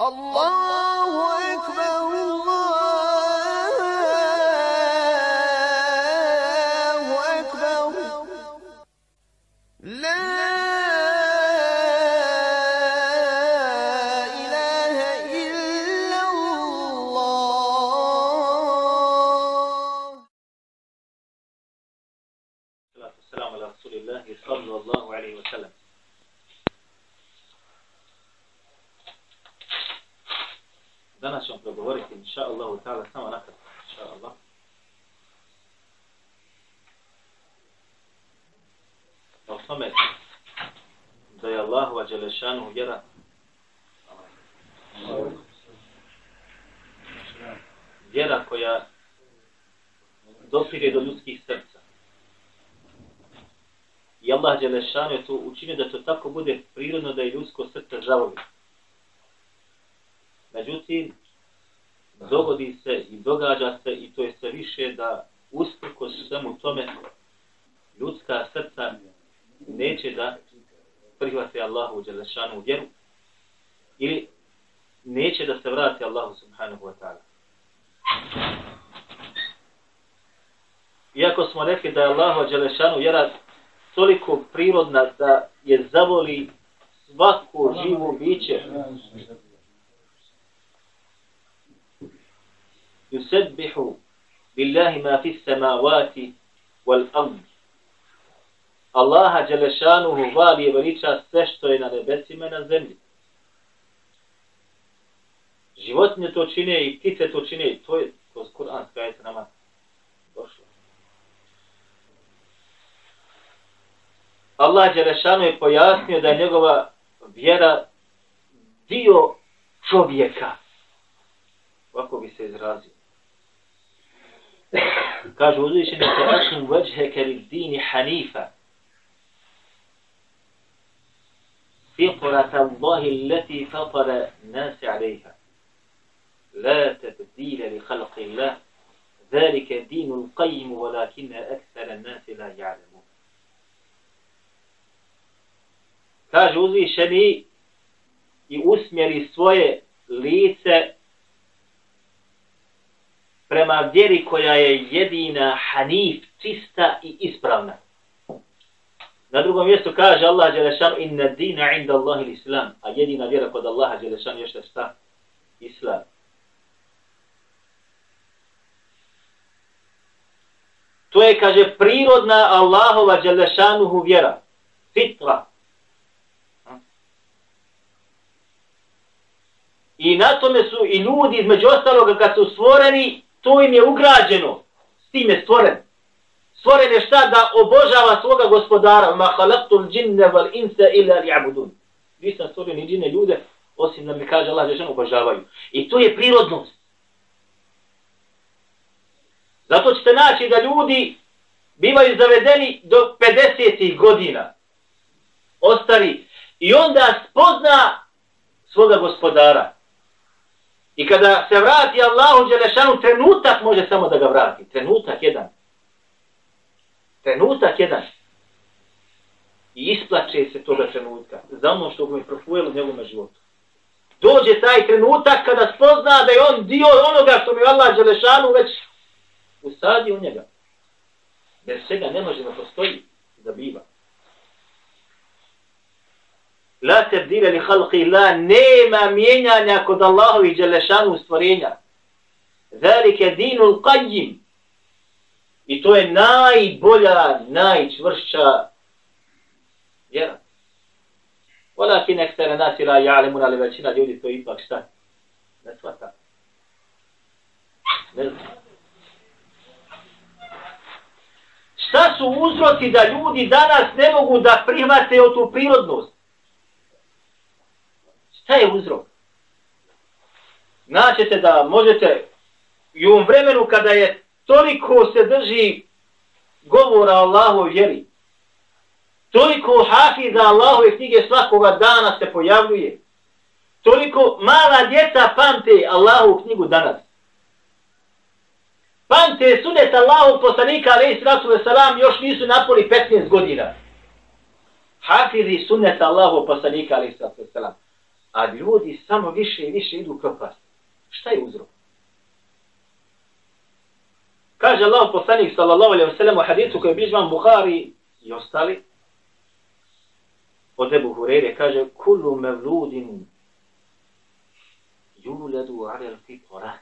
Allah. Allah. Vera vera koja dostiže do ljudskih srca i Đelešanu je to učinio da to tako bude prirodno da je ljudsko srce zavoli. Međutim, dogodi se i događa se i to je sve više da usprko svemu tome ljudska srca neće da prihvate Allahu Đelešanu vjeru ili neće da se vrati Allahu Subhanahu wa ta'ala. Iako smo rekli da je Allahu Đelešanu vjera toliko prirodna da je zavoli svako živo biće. Yusabbihu billahi ma fi samawati wal ard. Allaha Đelešanuhu vali je veliča sve što je na nebesima na zemlji. Životinje to čine i ptice to čine. To je kroz Kur'an skajete nama došlo. Allah Đelešanu je pojasnio da je njegova vjera dio čovjeka. Ovako bi se izrazio. Kaže uzvišenje se akim vajheke li dini hanifa. فطرة الله التي فطر الناس عليها. لا تبديل لخلق الله. ذلك دين القيم ولكن أكثر الناس لا يعلمون. kaže uzvišeni i svoje lice prema vjeri koja je jedina hanif, čista i ispravna. Na drugom mjestu kaže Allah Đelešan inna dina inda Allah il Islam, a jedina vjera kod Allaha Đelešan je šta? Islam. To je, kaže, prirodna Allahova Đelešanuhu vjera. Fitra. I na tome su i ljudi između ostaloga kad su stvoreni, to im je ugrađeno. S tim je stvoren. Stvoren je šta da obožava svoga gospodara. Ma halaktul džinne val insa illa li'abudun. Nisam stvorio ni džine ljude, osim da mi kaže Allah da obožavaju. I to je prirodnost. Zato ćete naći da ljudi bivaju zavedeni do 50. godina. Ostari. I onda spozna svoga gospodara. I kada se vrati Allahu Đelešanu, trenutak može samo da ga vrati. Trenutak jedan. Trenutak jedan. I isplače se toga trenutka. Za ono što mu je profujelo u njegovom životu. Dođe taj trenutak kada spozna da je on dio onoga što mi Allah Đelešanu već usadi u njega. Bez svega ne može da postoji da biva. La tebdile li halqi la nema mijenjanja kod Allahovi Đelešanu stvorenja. Velike dinul qajim. I to je najbolja, najčvršća vjera. Walakin ekstere nasi la ja'lemun, ali većina ljudi to ipak šta? Ne shvata. Ne znam. Šta su uzroci da ljudi danas ne mogu da prihvate o tu prirodnost? Šta je uzrok? Naćete da možete i u vremenu kada je toliko se drži govora Allahu vjeri, toliko hafiza Allahove knjige svakoga dana se pojavljuje, toliko mala djeca pamte Allahu knjigu danas. Pamte sunet Allahu poslanika alaih sratu veselam, još nisu napoli 15 godina. Hafizi sunet Allahu poslanika alaih sratu veselam. a ljudi samo više i više idu propast. Šta je uzrok? Kaže Allah poslanik sallallahu alaihi wa sallam u hadisu koji je bližvan Buhari i ostali od Ebu Hureyre kaže kullu mevludin juledu alel fitra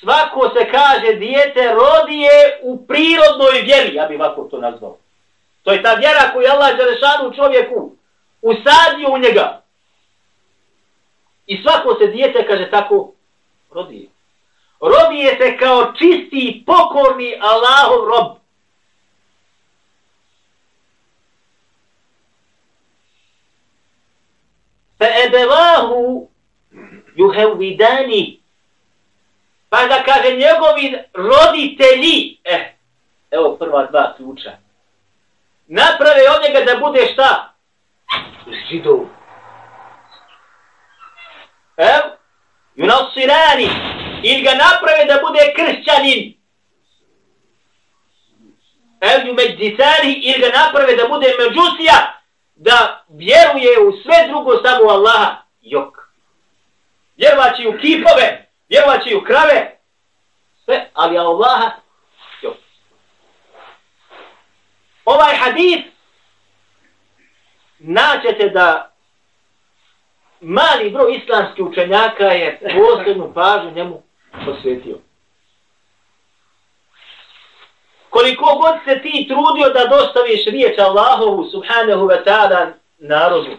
svako se kaže dijete rodije u prirodnoj vjeri. Ja bih ovako to nazvao. To je ta vjera koju Allah Đelešanu čovjeku usadio u njega. I svako se dijete kaže tako rodije rodije robijete kao čisti pokorni Allahov rob. Fe ebevahu juhevvidani pa da kaže njegovi roditelji eh, evo prva dva ključa. Naprave od njega da bude šta? Židov. Evo junasirani ili ga naprave da bude kršćanin evo jumeđisani ili ga naprave da bude međusija da vjeruje u sve drugo samo Allaha, jok. Vjerovaći u kipove, vjerovaći u krave, sve, ali Allaha, jok. Ovaj hadis naćete da mali broj islamskih učenjaka je posebnu pažnju njemu posvetio koliko god se ti trudio da dostaviš riječ Allahovu subhanahu wa ta'ala narodu.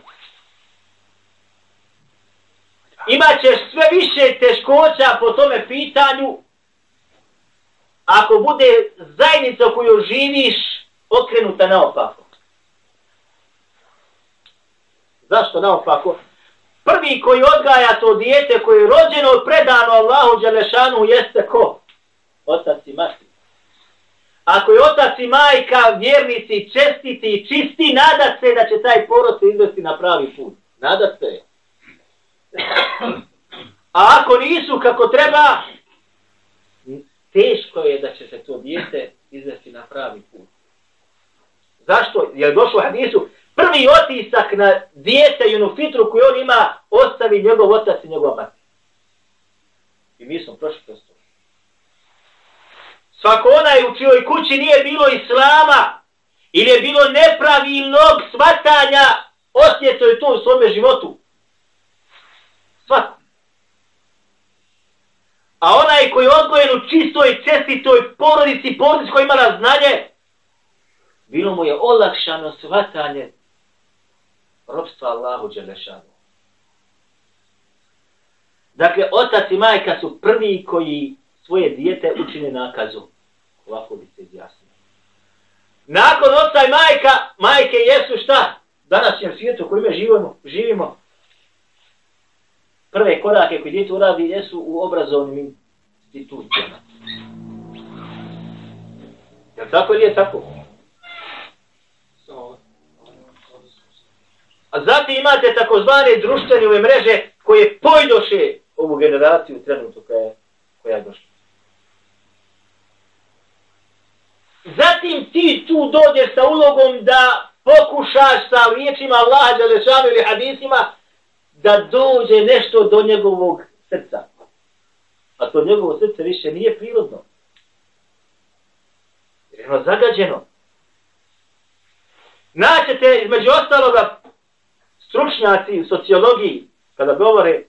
Imaćeš sve više teškoća po tome pitanju ako bude zajednica koju živiš okrenuta naopako. Zašto naopako? Prvi koji odgaja to dijete koje je rođeno predano Allahu Đelešanu jeste ko? Otac i majka. Ako je otac i majka vjernici, čestiti i čisti, nada se da će taj porod se izvesti na pravi put. Nada se. A ako nisu kako treba, teško je da će se to dijete izvesti na pravi put. Zašto? Jer došlo hadisu, prvi otisak na dijete i onu fitru koju on ima, ostavi njegov otac i njegov mati. I mi smo prošli kroz to. Svako onaj u čijoj kući nije bilo islama ili je bilo nepravilnog svatanja, osjetio je to u svome životu. Svako. A onaj koji je odgojen u čistoj, čestitoj porodici, porodici koja imala znanje, bilo mu je olakšano svatanje robstva Allahu Đelešanu. Dakle, otac i majka su prvi koji svoje dijete učine nakazu. Ovako bi se izjasnio. Nakon oca i majka, majke jesu šta? Danas je svijetu u kojem živimo, živimo. Prve korake koje djete uradi jesu u obrazovnim institucijama. Jel tako ili je tako? A zatim imate takozvane društvene mreže koje pojdoše ovu generaciju trenutno koja je, koja je došla. Zatim ti tu dođeš sa ulogom da pokušaš sa riječima Allaha Đalešanu ili hadisima da dođe nešto do njegovog srca. A to njegovo srce više nije prirodno. Jer je ono zagađeno. Naćete između ostaloga stručnjaci u sociologiji kada govore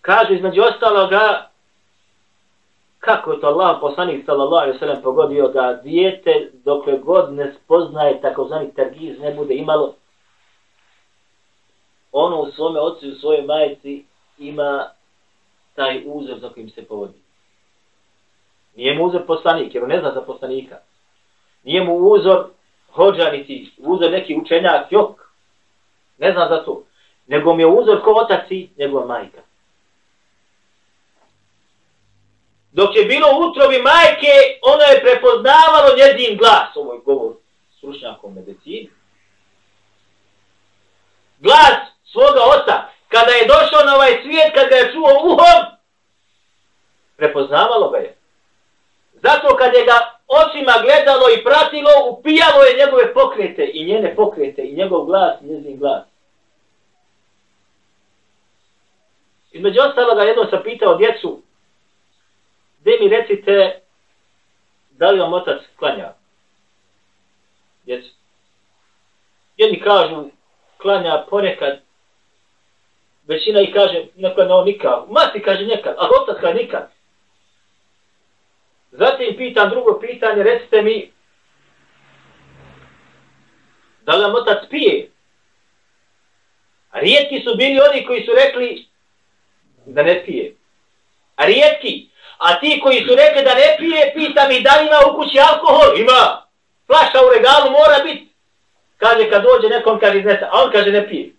kažu između ostaloga kako je to Allah poslanik sallallahu alaihi sallam pogodio da dijete dokle god ne spoznaje takozvani tergiz ne bude imalo ono u svome ocu i u svojoj majici ima taj uzor za kojim se povodi. Nije mu uzor poslanik, jer on ne zna za poslanika. Nije mu uzor hođa, niti uzor neki učenjak, jok. Ne zna za to. Nego mi je uzor ko otac i njegova majka. Dok je bilo utrovi majke, ono je prepoznavalo njezin glas, ovo je govor stručnjakom medicini. Glas svoga oca, kada je došao na ovaj svijet, kada ga je čuo uhom, prepoznavalo ga je. Zato kad je ga očima gledalo i pratilo, upijalo je njegove pokrete i njene pokrete i njegov glas i njezin glas. Između ostaloga, jedno sam pitao djecu, gdje mi recite, da li vam otac klanja? Djecu. Jedni kažu, klanja ponekad, većina ih kaže, ne klanja on nikad. Mati kaže nekad, a otac kaže nikad. Zatim pitam drugo pitanje, recite mi, da li vam otac pije? A rijetki su bili oni koji su rekli da ne pije. A rijetki. A ti koji su rekli da ne pije, pita mi da li ima u kući alkohol? Ima. Flaša u regalu mora biti. Kaže kad dođe nekom kaže iznesa, a on kaže ne pije.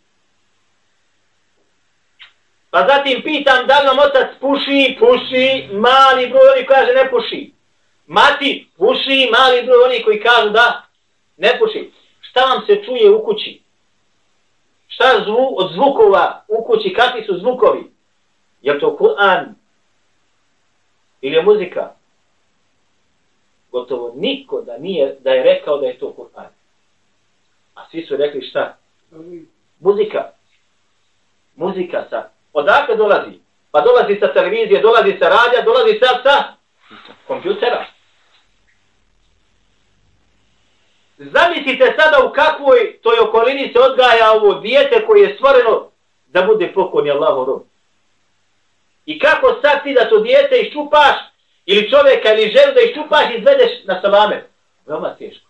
Pa zatim pitam da li vam otac puši, puši, mali broj oni kaže ne puši. Mati, puši, mali broj oni koji kažu da ne puši. Šta vam se čuje u kući? Šta zvu, od zvukova u kući, kakvi su zvukovi? Je to Kur'an? Ili je muzika? Gotovo niko da nije da je rekao da je to Kur'an. A svi su rekli šta? Muzika. Muzika sa. Odakle dolazi? Pa dolazi sa televizije, dolazi sa radija, dolazi sa sa kompjutera. Zamislite sada u kakvoj toj okolini se odgaja ovo dijete koje je stvoreno da bude pokorni Allahu rob. I kako sad ti da to dijete iščupaš ili čovjeka ili ženu da iščupaš i izvedeš na salame? Veoma teško.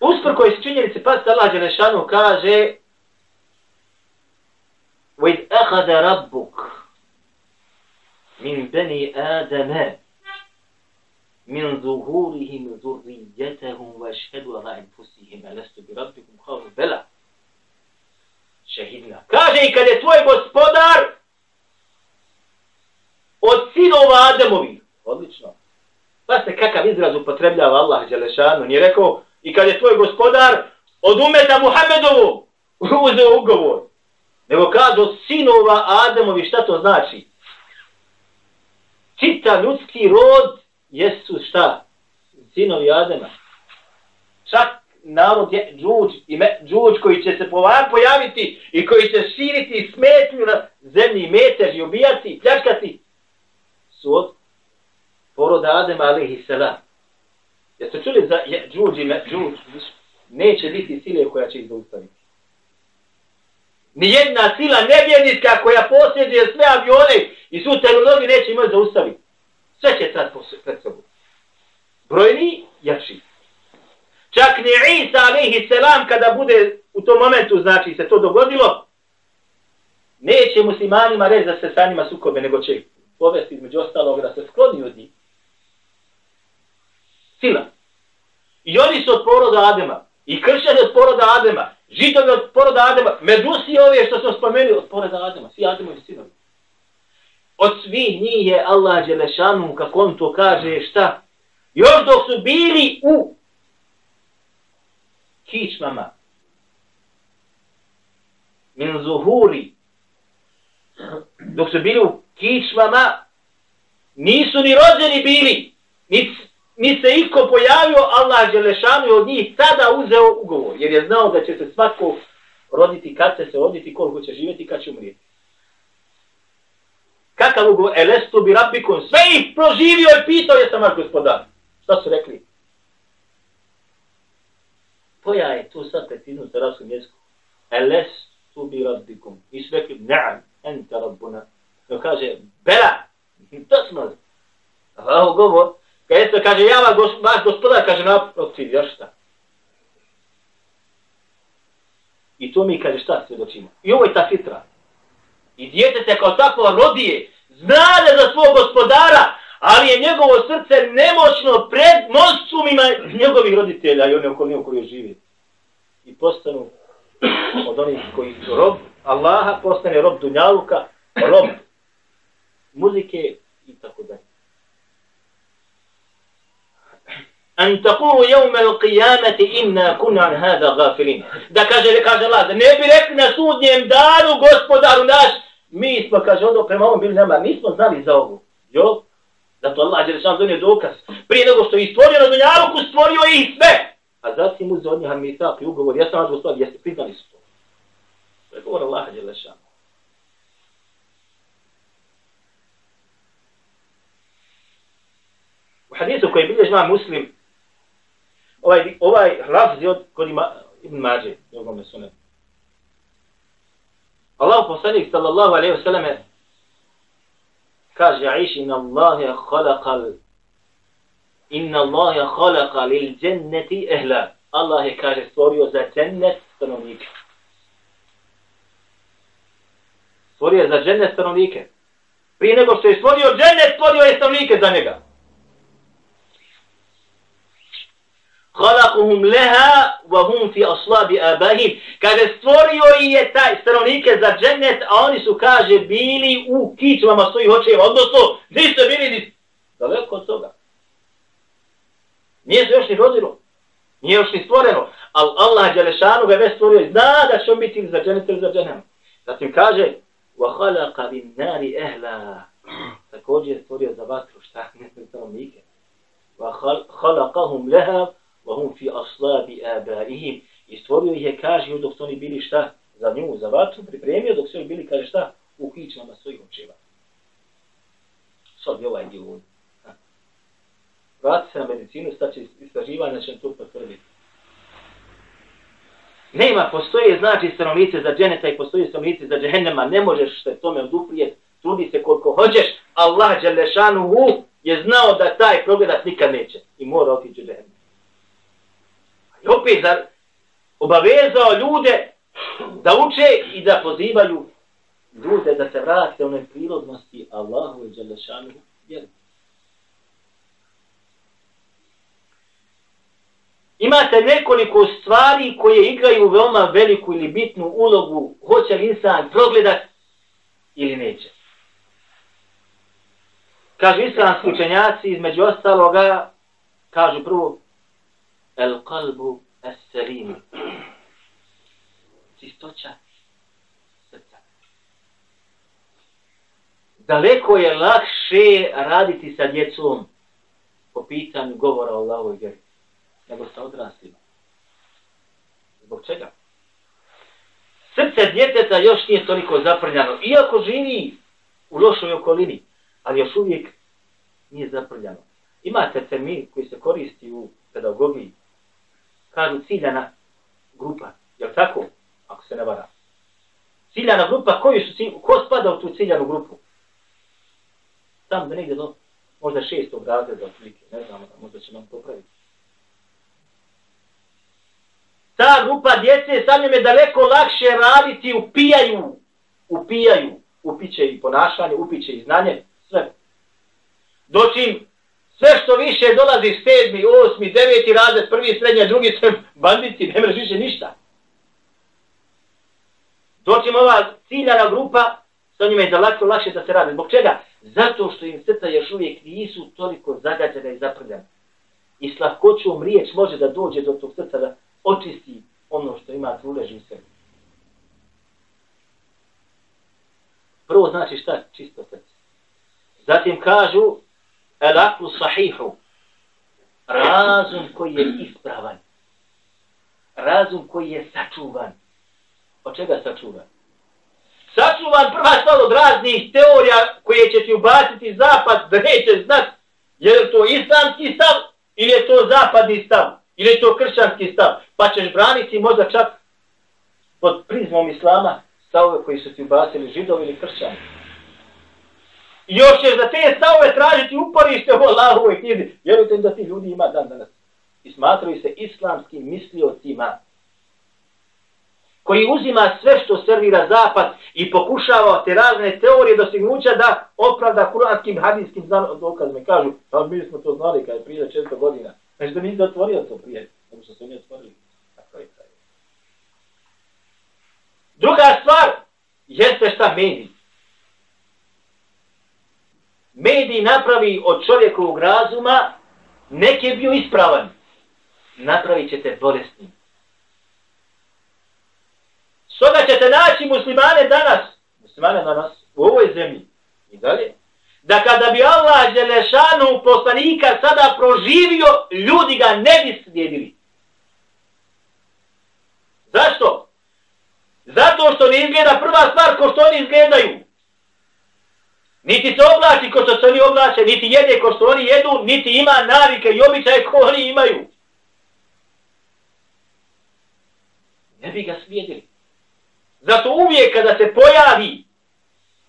Uspor koji se činjenici pa Allah Đelešanu kaže وَإِذْ أَخَذَ رَبُّكَ مِنْ بَنِي آدَمَ min zuhurihim zurrijetahum wa šhedu ala infusihim alastu bi rabbikum khalu bela šehidna kaže i kad je tvoj gospodar od sinova Ademovi odlično pa se kakav izraz upotrebljava Allah Đelešanu nije rekao i kad je tvoj gospodar od umeta Muhammedovu uzeo ugovor nego kaže od sinova Ademovi šta to znači čita ljudski rod jesu šta? Sinovi Adema. Čak narod je džuđ, ime, džuđ koji će se pojaviti i koji će širiti smetnju na zemlji, metež i ubijati i pljačkati su od poroda Adema alihi salam. Jeste čuli za džuđ ime, džuđ? Neće biti sile koja će ih zaustaviti. Nijedna sila nevjernička koja posjeduje sve avione i su tehnologi neće imati zaustaviti. Sve će sad pred sobom. Brojni, jači. Čak ni Isa, alaihi selam, kada bude u tom momentu, znači, se to dogodilo, neće muslimanima reći da se sa njima sukobe, nego će povesti između ostalog da se skloni od njih. Sila. I oni su od poroda Adema. I kršćani od poroda Adema. Žitovi od poroda Adema. Medusi ove što smo spomenuli od poroda Adema. Svi Ademovi sinovi od svih njih je Allah Đelešanu, kako on to kaže, šta? Još dok su bili u kičmama, min zuhuri, dok su bili u kičmama, nisu ni rođeni bili, ni, ni se iko pojavio, Allah Đelešanu je od njih sada uzeo ugovor, jer je znao da će se svako roditi, kad će se roditi, koliko će živjeti, kad će umrijeti kakav ugovor, elestu bi rabbikum, sve ih proživio i pitao je sam vaš gospodar. Šta su rekli? Koja je tu sad petinu sa raskom jeziku? Elestu bi rabbikum. I su rekli, na'am, enta rabbuna. No kaže, bela, to smo. A govor, Kaže, kaže, ja vaš gospodar, kaže, naprotiv, još šta? I to mi kaže, šta se dočimo? I ovo je ta fitra. I djete se kao tako rodije, znade za svog gospodara, ali je njegovo srce nemoćno pred monstrumima njegovih roditelja i one okolinu u kojoj živi. I postanu od onih koji su rob Allaha, postane rob Dunjaluka, rob muzike i tako dalje. An taqulu yawm al-qiyamati inna kunna an hadha ghafilin da kaže kaže Allah ne bi rekli na sudnjem danu gospodaru naš mi smo kaže odo prema ovom bili nama, mi smo znali za ovo. Jo? Da to Allah dželle šan donio dokaz. Prije nego što je stvorio na dunjaluku, stvorio je i sve. A zatim uz od njih mi sa ugovor ja sam vas gospodar jeste priznali su to. To je govor Allaha Đelešanu. U hadisu koji bilježi ima muslim, ovaj, ovaj lafz je od kod ima Ibn Mađe, drugome sunet. Allah poslanik sallallahu alaihi wa sallam kaže Aiši inna Allahe khalaqal inna Allahe khalaqa lil jannati ehla. Allah je kaže stvorio za džennet stanovnike. Stvorio je za džennet stanovnike. Prije nego što je stvorio džennet, stvorio je stanovnike za njega. Khalaquhum leha wa hum fi aslabi abahim. Kada stvorio i je taj stanovnike za džennet, a oni su, kaže, bili u kičvama svojih očeva. Odnosno, nisu bili ni daleko od toga. Nije se još ni rodilo. Nije još ni stvoreno. Ali Allah Đelešanu ga već stvorio i zna da će on biti za džennet ili za džennem. Zatim kaže, wa khalaqa bin nari ehla. Također je stvorio za vatru šta? Ne stanovnike. Wa khalaqahum leha وهم في أصلاب آبائهم i stvorio ih je, kaže, dok su oni bili šta za nju, za vatru, pripremio, dok su oni bili, kaže šta, u kičama svojih očeva. Sad je ovaj dio ovdje. Vrati se na medicinu, staće istraživanja, će to potvrditi. Nema, postoje znači stanovnice za dženeta i postoje stanovnice za džehennema, ne možeš se tome oduprijeti, trudi se koliko hoćeš, Allah Đalešanuhu je znao da taj progledat nikad neće i mora otići u džehennem. I opet zar obavezao ljude da uče i da pozivaju ljude da se vrate u neprirodnosti Allahu i Đalešanu vjeru. Imate nekoliko stvari koje igraju veoma veliku ili bitnu ulogu, hoće li insan progledat ili neće. Kažu islamski učenjaci, između ostaloga, kažu prvo, el kalbu es selim. Čistoća srca. Daleko je lakše raditi sa djecom po pitanju govora o Allahoj vjeri nego sa odraslima. Zbog čega? Srce djeteta još nije toliko zaprljano. Iako živi u lošoj okolini, ali još uvijek nije zaprljano. Imate termin koji se koristi u pedagogiji, kažu ciljana grupa. Je tako? Ako se ne vara. Ciljana grupa, koji su cilj, ko spada u tu ciljanu grupu? Tam da negdje do, možda šestog razreda, otprilike, ne znamo, možda će nam popraviti. Ta grupa djece sa njom je daleko lakše raditi, upijaju, upijaju, upiće i ponašanje, upiće i znanje, sve. Doćim Sve što više dolazi sedmi, osmi, deveti razred, prvi, srednji, drugi, sve banditi, ne mreš više ništa. Doćemo ova ciljana grupa, sa njima je daleko lakše da se radi. Zbog čega? Zato što im srca još uvijek nisu toliko zagađene i zaprljene. I s lahkoćom riječ može da dođe do tog srca da očisti ono što ima truleži u sebi. Prvo znači šta? Čisto srce. Zatim kažu, el aklu sahihu, razum koji je ispravan, razum koji je sačuvan. Od čega sačuvan? Sačuvan prva stvar od raznih teorija koje će ti ubaciti zapad da neće znat je li to islamski stav ili je to zapadni stav ili je to kršćanski stav. Pa ćeš braniti možda čak pod prizmom islama stavove koji su ti ubacili židovi ili kršćani. I još ćeš za te stavove tražiti uporište u Allahovoj knjizi. Vjerujte da ti ljudi ima dan danas. I smatraju se islamskim misliocima koji uzima sve što servira zapad i pokušava te razne teorije dostignuća da opravda kuranskim hadijskim dokazima. Kažu, pa mi smo to znali kada je prije često godina. Znači da nisi otvorio to prije. Ovo što oni otvorili. Tako je, tako je. Druga stvar jeste šta mediji mediji napravi od čovjekovog razuma, nek je bio ispravan, napravit ćete bolestnim. Stoga ćete naći muslimane danas, muslimane danas, u ovoj zemlji i dalje, da kada bi Allah Đelešanu poslanika sada proživio, ljudi ga ne bi slijedili. Zašto? Zato što ne izgleda prva stvar ko što oni izgledaju. Niti se oblači ko što se oni oblače, niti jede ko što oni jedu, niti ima navike i običaje ko oni imaju. Ne bi ga smijedili. Zato uvijek kada se pojavi,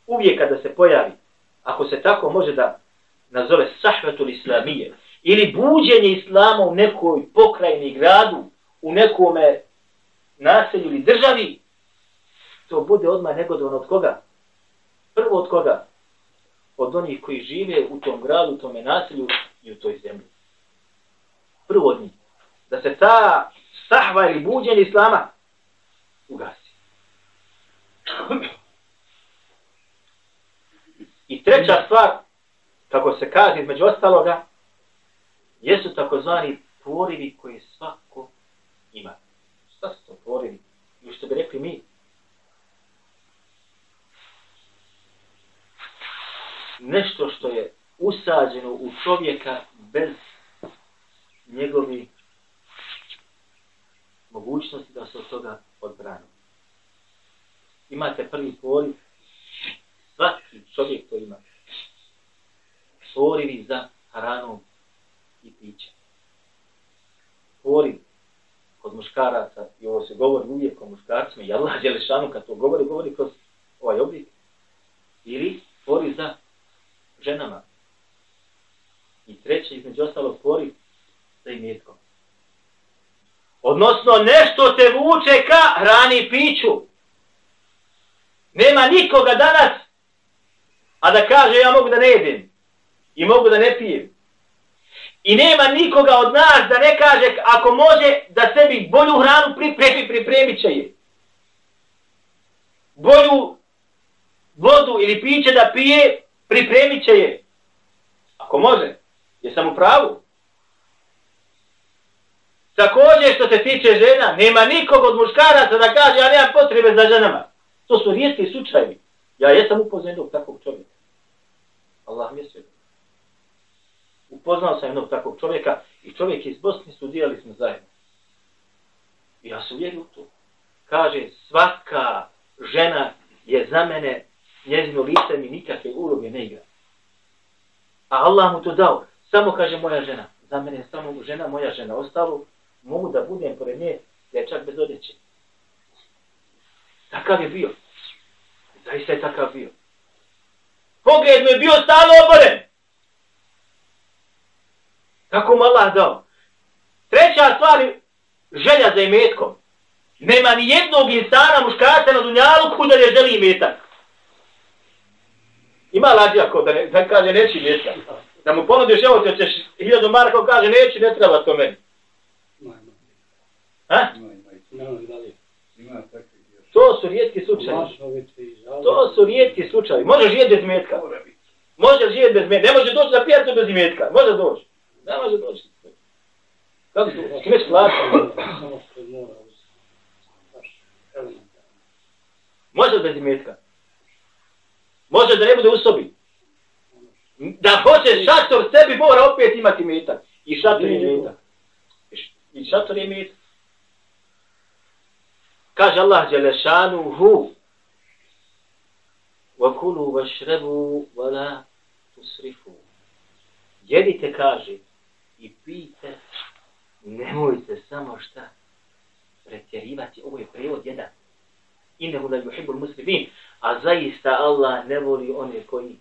uvijek kada se pojavi, ako se tako može da nazove sahvetul islamije, ili buđenje islama u nekoj pokrajini gradu, u nekome naselju ili državi, to bude odmah negodovan od koga? Prvo od koga? Od onih koji žive u tom gradu, u tome naselju i u toj zemlji. Prvo od njih. Da se ta sahva ili buđenje islama ugasi. I treća stvar, kako se kaže između ostaloga, jesu takozvani porivi koji svako ima. Šta su to porivi? I što bi rekli mi? Nešto što je usađeno u čovjeka bez njegovi mogućnosti da se od toga odbrani. Imate prvi poriv, svaki čovjek to ima. Porivi za hranom i piće. Poriv kod muškaraca, i ovo se govori uvijek o muškarcima, i Allah Đelešanu kad to govori, govori kroz ovaj oblik, ili poriv za ženama. I treće, između ostalo, poriv sa imetkom. Odnosno, nešto te vuče ka hrani i piću. Nema nikoga danas, a da kaže ja mogu da ne jedem i mogu da ne pijem. I nema nikoga od nas da ne kaže ako može da sebi bolju hranu pripremi, pripremit će je. Bolju vodu ili piće da pije, pripremit će je. Ako može, Jesam u pravu. Također što se tiče žena, nema nikog od muškaraca da kaže ja nemam potrebe za ženama. To su rijetki slučajevi. Ja jesam upoznao jednog takvog čovjeka. Allah mi je sve. Upoznao sam jednog takvog čovjeka i čovjek iz Bosne studirali smo zajedno. I ja sam uvjerio to. Kaže, svaka žena je za mene, njezino lice mi nikakve uloge ne igra. A Allah mu to dao. Samo kaže moja žena. Za mene je samo žena, moja žena. Ostalo mogu da budem pored nje, da je čak bez odjeće. Takav je bio. Zaista je takav bio. Pogled mu je bio stalo oboren. Kako mu Allah dao. Treća stvar želja za imetkom. Nema ni jednog insana muškarca na dunjalu kuda ne želi imetak. Ima lađija ko da, ne, da kaže neći imetak. Da mu ponudiš, evo te ćeš hiljadu marka, kaže neći, ne treba to meni. Ha? To su rijetki slučajevi. To su rijetki slučajevi. Možeš živjeti bez metka. Možeš živjeti bez metka. Ne može doći na pijacu bez metka. Može doći. Ne može doći. Kako su? Se plaća? Može bez metka. Može da ne bude u sobi. Da hoće šator sebi mora opet imati metak. I šator je metak. I šator je metak. Kaže Allah Đelešanu hu Vakulu vašrebu vala usrifu. Jedite, kaže, i pijte, nemojte samo šta pretjerivati. Ovo je prevod jedan Innehu la yuhibbul muslimin. A zaista Allah ne voli one koji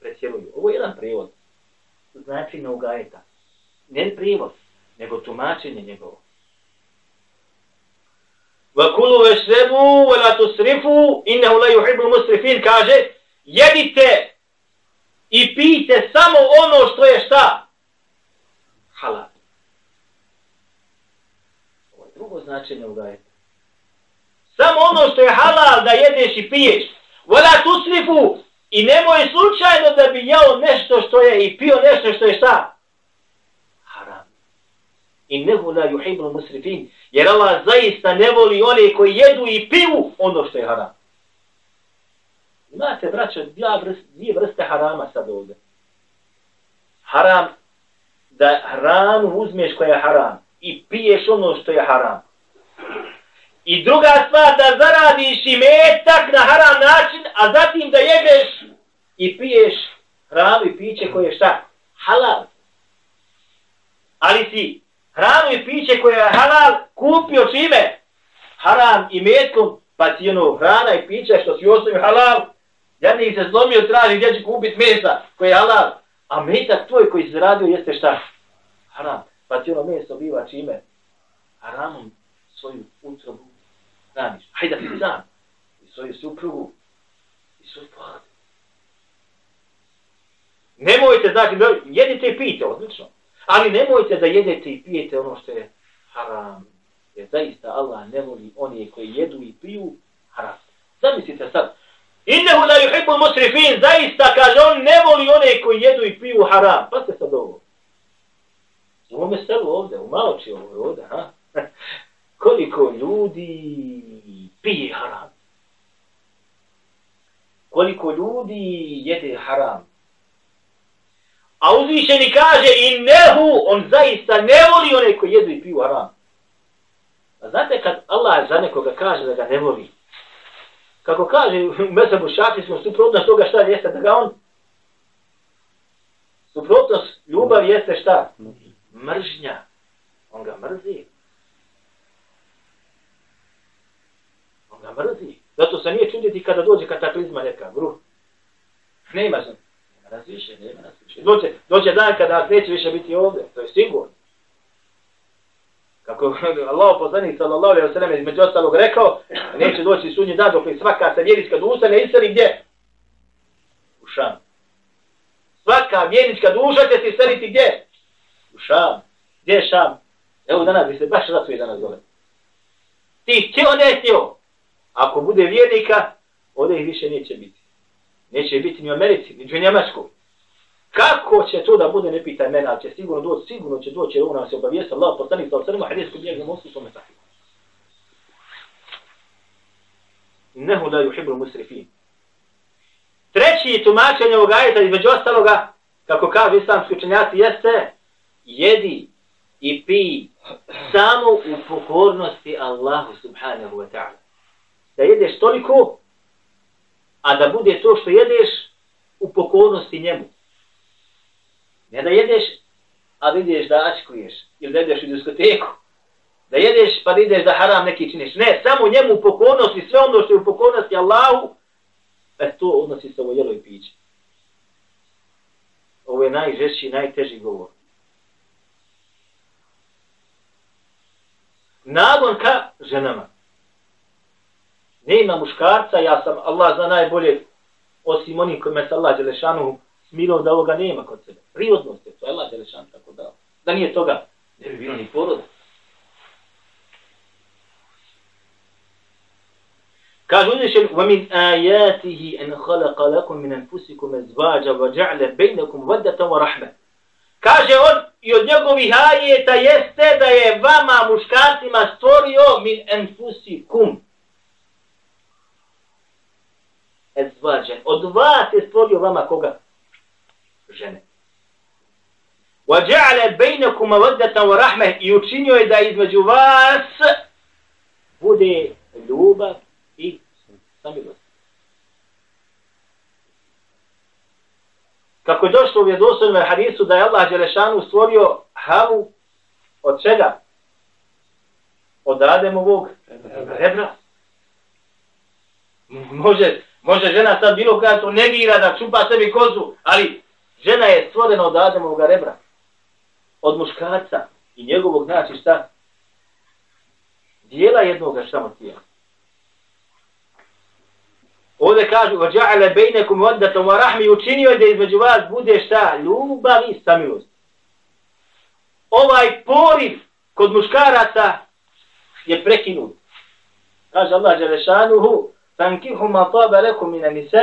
pretjeruju. Ovo je jedan prevod. Znači na ugajeta. Ne prevod, nego tumačenje njegovo. وَكُلُوا وَشْرَبُوا وَلَا تُسْرِفُوا إِنَّهُ لَا يُحِبُّ الْمُسْرِفِينَ kaže jedite i pijte samo ono što je šta? Halal. Ovo je drugo značenje u gajetu. Samo ono što je halal da jedeš i piješ. Vola tu slifu i nemoj slučajno da bi jao nešto što je i pio nešto što je šta. Haram. I nehu la juhibu musrifin. Jer Allah zaista ne voli one koji jedu i piju ono što je haram. Imate, braćo, dvije vrste, vrste harama sad ovdje. Haram, da hranu uzmeš koja je haram i piješ ono što je haram. I druga stvar, da zaradiš i metak na haram način, a zatim da jedeš i piješ hranu i piće koje je šta? Halal. Ali si hranu i piće koje je halal kupio čime? Haram i metkom, pa ti ono hrana i piće što si osnovio halal, ja ih se zlomio traži gdje će kupit mesa koje je halal. A metak tvoj koji si zaradio jeste šta? Haram. Pa ti ono meso biva čime? Haramom svoju utrobu straniš. Hajde da ti sam. I svoju suprugu. I svoj pohod. Nemojte, znači, jedite i pijete, odlično. Ali nemojte da jedete i pijete ono što je haram. Jer zaista Allah ne voli oni koji jedu i piju haram. Zamislite sad. Innehu la yuhibbu musrifin. Zaista kaže on ne voli one koji jedu i piju haram. Pa se sad ovo. U ovome selu ovde, u maloči ovo ovde, ha? Koliko ljudi pije haram. Koliko ljudi jede haram. A uzvišeni kaže i nehu, on zaista ne voli one koji jedu i piju haram. A znate kad Allah za nekoga kaže da ga ne voli, kako kaže u Mesabu Šafi smo suprotnost toga šta jeste da ga on suprotnost ljubav jeste šta? Mržnja. On ga mrzi. On ga mrzi. Zato se nije čuditi kada dođe kataklizma neka, gruh. Nema se. Nema nas više, nema nas više. Doće, doće dan kada neće više biti ovdje, to je sigurno. Kako Allah poslanik sallallahu alaihi wa sallam između ostalog rekao, neće doći sunji dan dok svaka se vjerička duša ne iseli gdje? U šam. Svaka vjerička duša će se iseliti gdje? U šam. Gdje je šam? Evo danas bi se baš zato danas dole. Ti htio ne htio. Ako bude vjernika, ovdje ih više neće biti. Neće biti ni u Americi, ni u Njemačkoj. Kako će to da bude, ne pitaj mene, ali će sigurno doći, sigurno će doći, ovo nam se obavijesta, Allah postani sa osrema, hadis koji bijeg na mostu, tome tako. Nehu da juhibru musrifin. Treći tumačenje ovog ajeta, između ostaloga, kako kaže islamski učenjaci, jeste jedi i pi samo u pokornosti Allahu subhanahu wa ta'ala da jedeš toliko, a da bude to što jedeš u pokornosti njemu. Ne da jedeš, a vidiš da ačkuješ, ili da ideš u diskoteku, da jedeš pa da ideš da haram neki činiš. Ne, samo njemu u pokornosti, sve ono što je u pokornosti Allahu, e to odnosi se ovo jelo i piće. Ovo je najžešći, najteži govor. Nagon ka ženama Nema muškarca, ja sam, Allah zna najbolje, osim onih koji me se Allah Đelešanu smirio da ovoga nema kod sebe. Prirodnost je to, Allah Đelešan tako dao. Da nije toga, ne bi bilo ni poroda. Kaže uzvišen, وَمِنْ آيَاتِهِ أَنْ خَلَقَ لَكُمْ مِنْ أَنْفُسِكُمْ أَزْوَاجًا وَجَعْلَ بَيْنَكُمْ وَدَّةً وَرَحْمَةً Kaže on, i od njegovih ajeta jeste da je vama muškarcima stvorio min enfusikum. ezvađen. Od vas je stvorio vama koga? Žene. وَجَعَلَ بَيْنَكُمَ وَدَّةً وَرَحْمَةً I učinio je da između vas bude ljubav i samilost. Kako je došlo u vjedostavnom hadisu da je Allah Đelešanu stvorio havu od čega? Od Ademovog rebra. Može Može žena sad bilo kada to negira da čupa sebi kozu, ali žena je stvorena od Adamovog rebra. Od muškarca i njegovog znači šta? Dijela jednoga samo tijela. Ovdje kažu, vađa'ale bejnekum oddatom wa rahmi, učinio je da između vas bude šta? Ljubav i samilost. Ovaj poriv kod muškaraca je prekinut. Kaže Allah Đelešanuhu, Fankihu ma taba lakum min nisa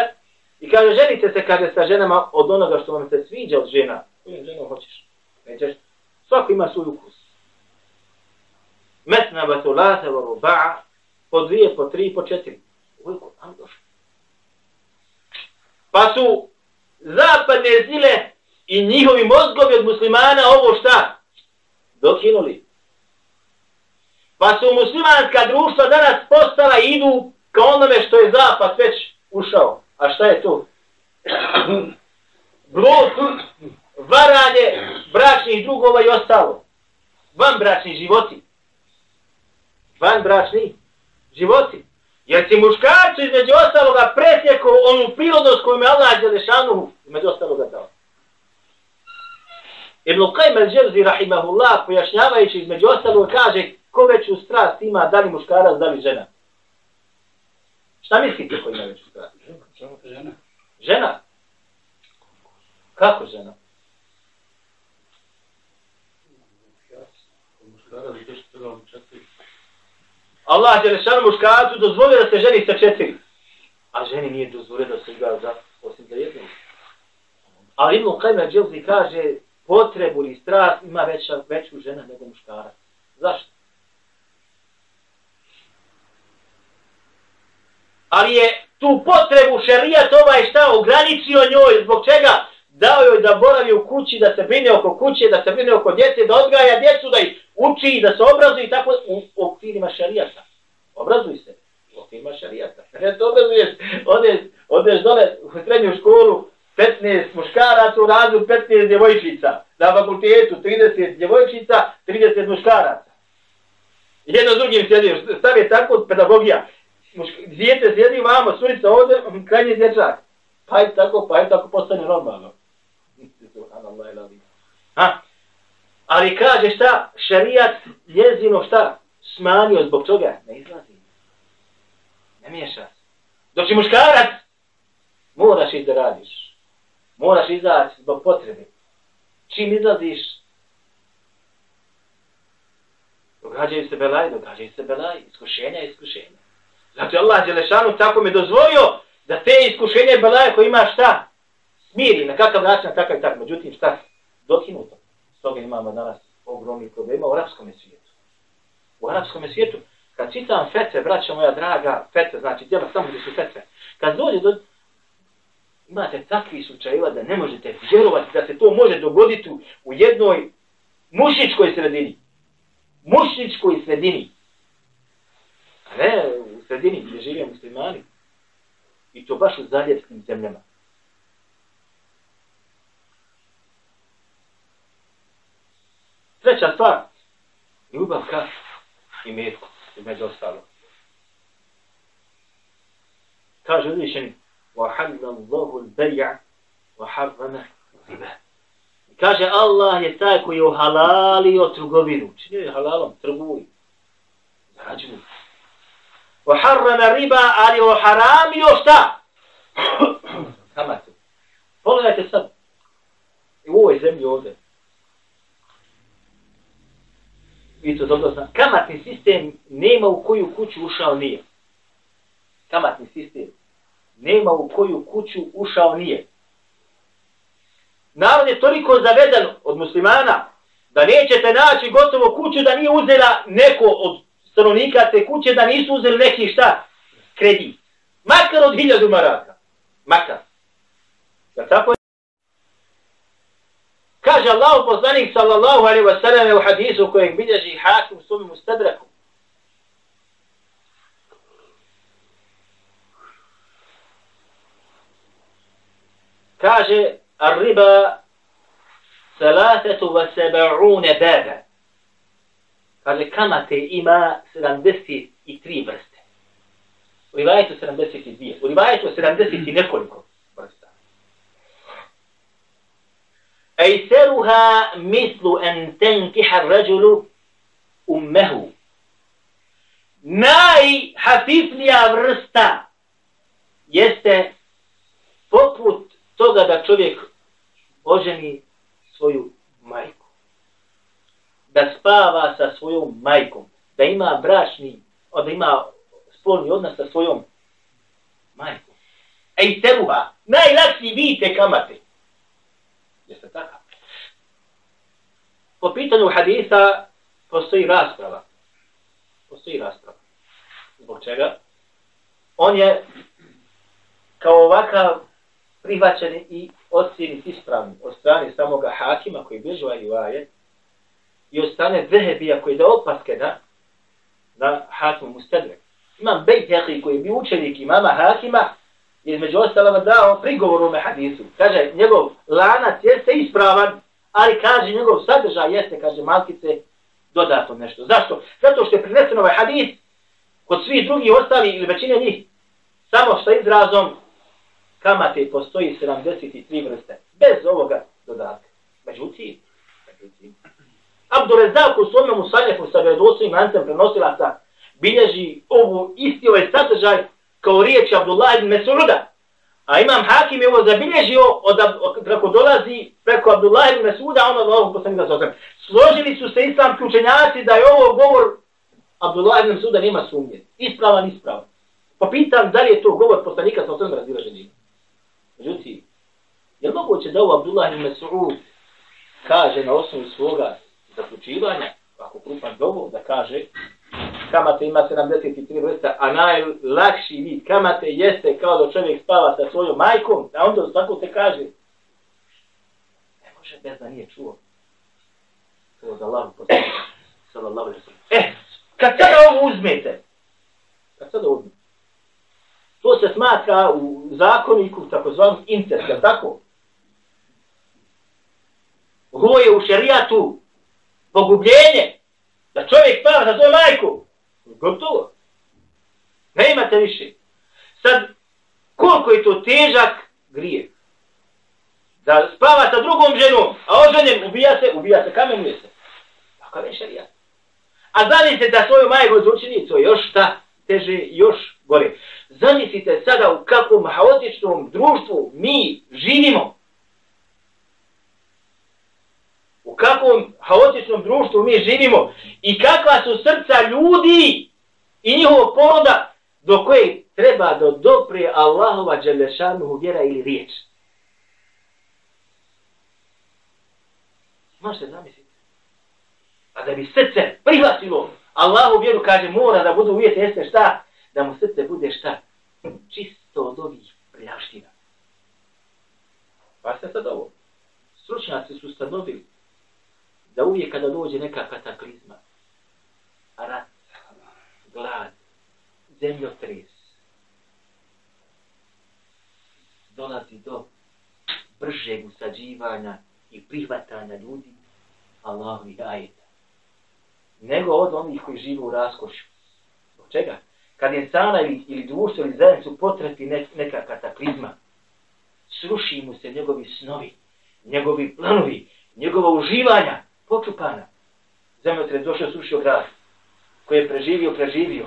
i kaže ženite se kaže sa ženama od onoga što vam se sviđa od žena. Koju ženu hoćeš? Nećeš? Svako ima svoj ukus. Mesna batulata wa ruba'a po dvije, po tri, po četiri. Ovo je Kur'an došlo. Pa su zapadne zile i njihovi mozgovi od muslimana ovo šta? Dokinuli. Pa su muslimanska društva danas postala idu ka onome što je zapad već ušao. A šta je to? Blud, varanje, bračnih drugova i ostalo. Van bračni životi. Van bračni životi. Jer si muškarcu između ostaloga presjeko onu prirodnost koju me Allah Đelešanu između ostaloga dao. Ibn Qajm al-Đevzi, rahimahullah, pojašnjavajući između ostaloga, kaže ko veću strast ima, da li muškarac, da li žena. Šta mislite ko ima veću strast? Žena. Žena? Kako žena? Allah je lešan muškarcu dozvolio da se ženi sa četiri. A ženi nije dozvolio da se igra za osim za jednu. Ali Ibn Qajmer Dželzi kaže potrebu ili strast ima veća, veću žena nego muškarac. Zašto? Ali je tu potrebu šerijat ovaj šta ograničio njoj, zbog čega? dao joj da boravi u kući, da se brine oko kuće, da se brine oko djece, da odgaja djecu, da ih uči, da se obrazuje i tako u okvirima šarijata. Obrazuj se u okvirima šarijata. Ne to obrazuješ, odeš, odeš dole u srednju školu, 15 muškaraca u razu, 15 djevojčica. Na fakultetu 30 djevojčica, 30 muškaraca. Jedno s drugim sjedim. stav je tako pedagogija. Dijete sjedi vamo, surica ovdje, krajnji dječak. Pa je tako, pa je tako postane normalno. Ha? Ali kaže šta? Šarijat njezino šta? Smanio zbog toga? Ne izlazi. Ne miješa. Dok si muškarac, moraš iz da radiš. Moraš izaći zbog potrebe. Čim izlaziš, događaju se belaj, događaju se belaj, iskušenja, iskušenja. Zato je Allah Đelešanu tako me dozvolio da te iskušenje belaje koje imaš šta? smiri na kakav način, na takav i tako. Međutim, šta? Dokinuto. Stoga imamo danas ogromni problema u arapskom svijetu. U arapskom svijetu, kad čitam fetve, braća moja draga, fetve, znači djela samo gdje su fetve, kad dođe do... Imate takvi slučajeva da ne možete vjerovati da se to može dogoditi u jednoj mušičkoj sredini. Mušičkoj sredini. A ne sredini gdje živije muslimani. I to baš u zaljevskim zemljama. Treća stvar, ljubav ka i metku, i među ostalo. Kaže uzvišeni, وَحَلَّ اللَّهُ الْبَيْعَ وَحَرَّمَ riba. Kaže Allah je taj koji je uhalalio trgovinu. Čini je halalom, trguj. Zarađuj. Oharrana riba, ali oharamio šta? Kamate. Pogledajte sad. I u ovoj zemlji ovde. Vi to dobro znam. Kamatni sistem nema u koju kuću ušao nije. Kamatni sistem nema u koju kuću ušao nije. Narod je toliko zaveden od muslimana da nećete naći gotovo kuću da nije uzela neko od stanovnika te kuće da nisu uzeli neki šta? Kredit. Makar od hiljadu maraka. Makar. Ja tako je? Kaže Allah poslanik sallallahu alaihi wa sallam u hadisu kojeg bilježi hakim sumi mustadraku. Kaže riba salatetu wa seba'une baba. Kaže kamate ima 73 vrste. U rivajetu 72. U rivajetu 70 i nekoliko. Ejseruha mislu en tenkiha rađulu ummehu. Najhafifnija vrsta jeste poput toga da čovjek oženi svoju spava sa svojom majkom. Da ima bračni, da ima spolni odnos sa svojom majkom. Ejseruha. Najlakši vidite kamate. Jeste tako? Po pitanju hadisa postoji rasprava. Postoji rasprava. Zbog čega? On je kao ovakav prihvaćen i ocjeni ispravni od strane samoga hakima koji bližu ovaj rivaje i od strane Zehebija koji da opaske da na Hakimu Mustadrek. Imam Bejt koji je bio učenik imama Hakima, između ostalama dao prigovor u hadisu. Kaže, njegov lanac jeste ispravan, ali kaže, njegov sadržaj jeste, kaže, malkice, dodato nešto. Zašto? Zato što je prinesen ovaj hadis kod svih drugih ostali ili većine njih samo sa izrazom kamate postoji 73 vrste. Bez ovoga dodatka. Međutim, međutim, Abdurezak u svome musaljefu sa vredosovim lancem prenosilaca bilježi ovu isti ovaj sadržaj kao riječ Abdullah ibn Mesuda. A imam Hakim je ovo zabilježio od, od, kako dolazi preko Abdullah ibn Mesuda, ono od ovog poslanika sa Složili su se islamski učenjaci da je ovo govor Abdullah ibn Mesuda nema sumnje. Ispravan, ispravan. Pa pitam da li je to govor poslanika sa osam razilaženima. Međutim, je li moguće da ovo Abdullah ibn Mesud kaže na osnovu svoga zaključivanja, ako krupan dovo, da kaže kamate ima 73 vrsta, a najlakši vid kamate jeste kao da čovjek spava sa svojom majkom, a onda tako se kaže. Ne može bez da nije čuo. To je za Allah posljedno. Sallallahu alaihi Eh, kad sada ovo uzmete, kad sada uzmete, to se smatra u zakoniku takozvanog incest, tako? Ovo je u šerijatu pogubljenje, da čovjek pa za svoju majku, Gotovo. Ne imate više. Sad, koliko je to težak grije? Da spava sa drugom ženom, a oženjem ubija se, ubija se, kamenuje se. Tako je šarija. A zamislite da svoju majku zvučini, to još šta teže, još gore. Zamislite sada u kakvom haotičnom društvu mi živimo u kakvom haotičnom društvu mi živimo i kakva su srca ljudi i njihovog poroda do koje treba da dopre Allahova dželešanu vjera ili riječ. Možete zamisliti. A pa da bi srce prihvatilo Allahu vjeru, kaže, mora da budu uvjeti, jeste šta? Da mu srce bude šta? Čisto od ovih prijavština. Pa se sad ovo. Stručnjaci su stanovili da uvijek kada dođe neka kataklizma, rat, glad, zemljotres, dolazi do bržeg usađivanja i prihvatanja ljudi Allahu i ajeta. Nego od onih koji žive u raskošu. Zbog čega? Kad je sana ili, ili društvo ili zajednicu potrebi ne, neka kataklizma, sruši mu se njegovi snovi, njegovi planovi, njegova uživanja, počupana. Zemljotres došao, srušio grad, koji je preživio, preživio.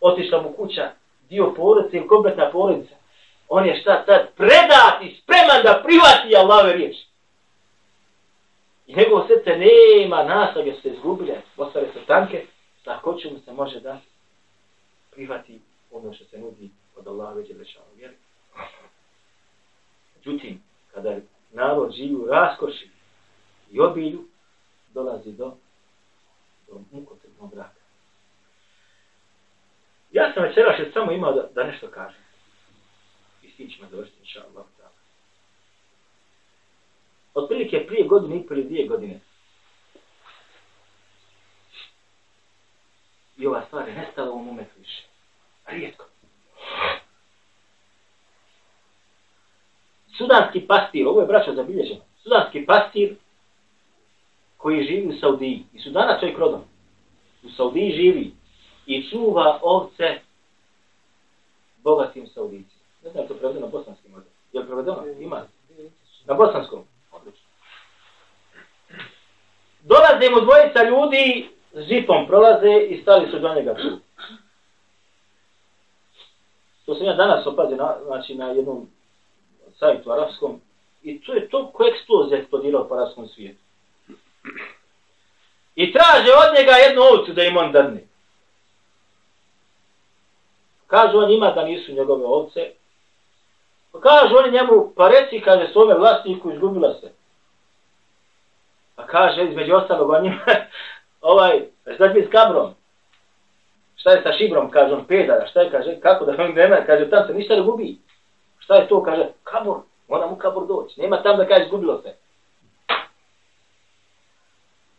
Otišla mu kuća, dio porodice ili kompletna porodica. On je šta sad predat i spreman da privati Allahove riječi. I njegovo srce nema naslage, se izgubile, ostale su tanke, sa hoću mu se može da prihvati ono što se nudi od Allahove djelešava vjeri. Međutim, kada narod živi u raskoši, i obilju dolazi do, do mukotrpnog braka. Ja sam večera še samo imao da, da nešto kažem. I s tim ćemo završiti, inša Allah. Otprilike prije godine i prije dvije godine. I ova stvar je nestala u momentu više. Rijetko. Sudanski pastir, ovo je braćo zabilježeno. Sudanski pastir koji živi u Saudiji. I su danas čovjek rodom. U Saudiji živi i čuva ovce bogatim Saudijicima. Ne znam, to prevedeno na bosanskim možda. Je li prevedeno? Ima. Na bosanskom. Odlično. Dolaze mu dvojica ljudi s žipom prolaze i stali su do njega tu. To sam ja danas opazio na, znači, na jednom sajtu arapskom I to je to ko eksplozija eksplodirao po arapskom svijetu. I traže od njega jednu ovcu da im on dadne. Kažu on ima da nisu njegove ovce. Pa kažu oni njemu, pa reci, kaže, svome vlasniku izgubila se. Pa kaže, između ostalog, on njima, ovaj, šta ti s kabrom? Šta je sa šibrom, kaže on, pedara, šta je, kaže, kako da on nema, kaže, tam se ništa ne gubi. Šta je to, kaže, kabor, mora mu kabor doći, nema tam da kaže, izgubilo se.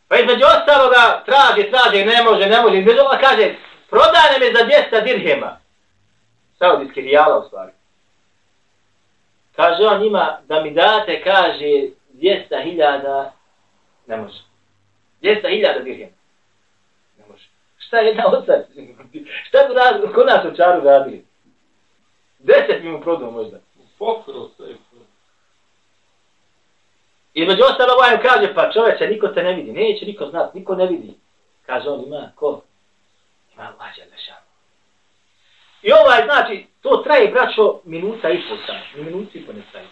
Pa između ostaloga traži, traži, ne može, ne može. Između ostaloga kaže, prodane me za 200 dirhema. Saudijski rijala u stvari. Kaže on njima, da mi date, kaže, 200.000, ne može. 200.000 dirhema. Ne može. Šta je jedna ocac? Šta bi rad, ko nas u čaru radili? Deset mi mu prodao možda. Pokro se. I među ostalo ovaj kaže, pa čoveče, niko te ne vidi. Neće niko znat, niko ne vidi. Kaže on, ima ko? Ima lađa lešan. I ovaj, znači, to traje, braćo, minuta i pol samo. Ni minuta i pol ne traje.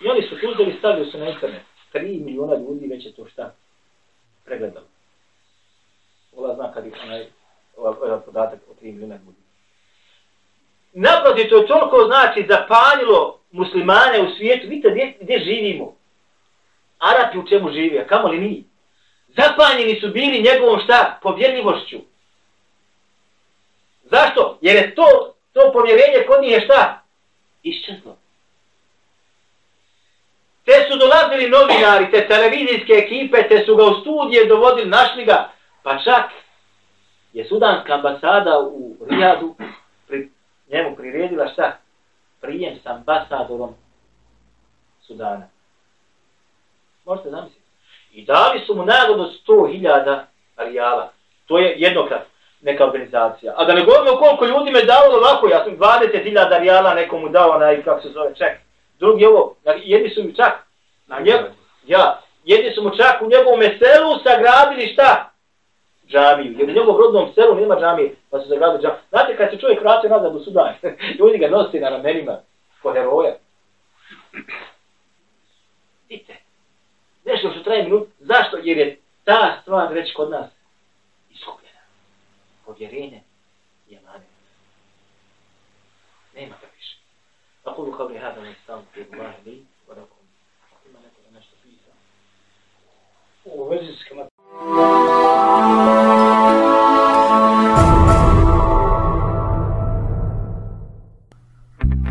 I oni su uzeli, stavili su na internet. 3 miliona ljudi već je to šta pregledalo. Ola zna kad je onaj, ovaj, ovaj podatak o 3 miliona ljudi. Naprotiv, to je toliko znači zapanjilo muslimane u svijetu. Vidite gdje, gdje živimo. Arapi u čemu živi, a kamo li mi? Zapanjeni su bili njegovom šta? Povjerljivošću. Zašto? Jer je to, to povjerenje kod njih je šta? Iščezlo. Te su dolazili novinari, te televizijske ekipe, te su ga u studije dovodili, našli ga. Pa čak je sudanska ambasada u Rijadu pri, njemu priredila šta? Prijem s ambasadorom Sudana. Možete zamisliti. I dali su mu nagradu 100.000 rijala. To je jednokrat neka organizacija. A da ne govorimo koliko ljudi me davalo ovako, ja sam 20.000 rijala nekomu dao na, kako se zove, ček. Drugi ovo, jedni su mi čak, na njegu, ja, jedni su mu čak u njegovom selu sagradili šta? Džamiju. Jer u njegovom rodnom selu nema džamije, pa su sagradili džamiju. Znate, kad se čovjek vraća nazad u Sudan, ljudi ga nosi na ramenima, ko heroja. Vidite, nešto što traje minut, zašto? Jer je ta stvar već kod nas iskupljena. Povjerenje je mani. Nema ga više. Ako bi kao rehadan je sam pred mani, vodakom, ima neko da nešto pisao. U vezi s kamatom.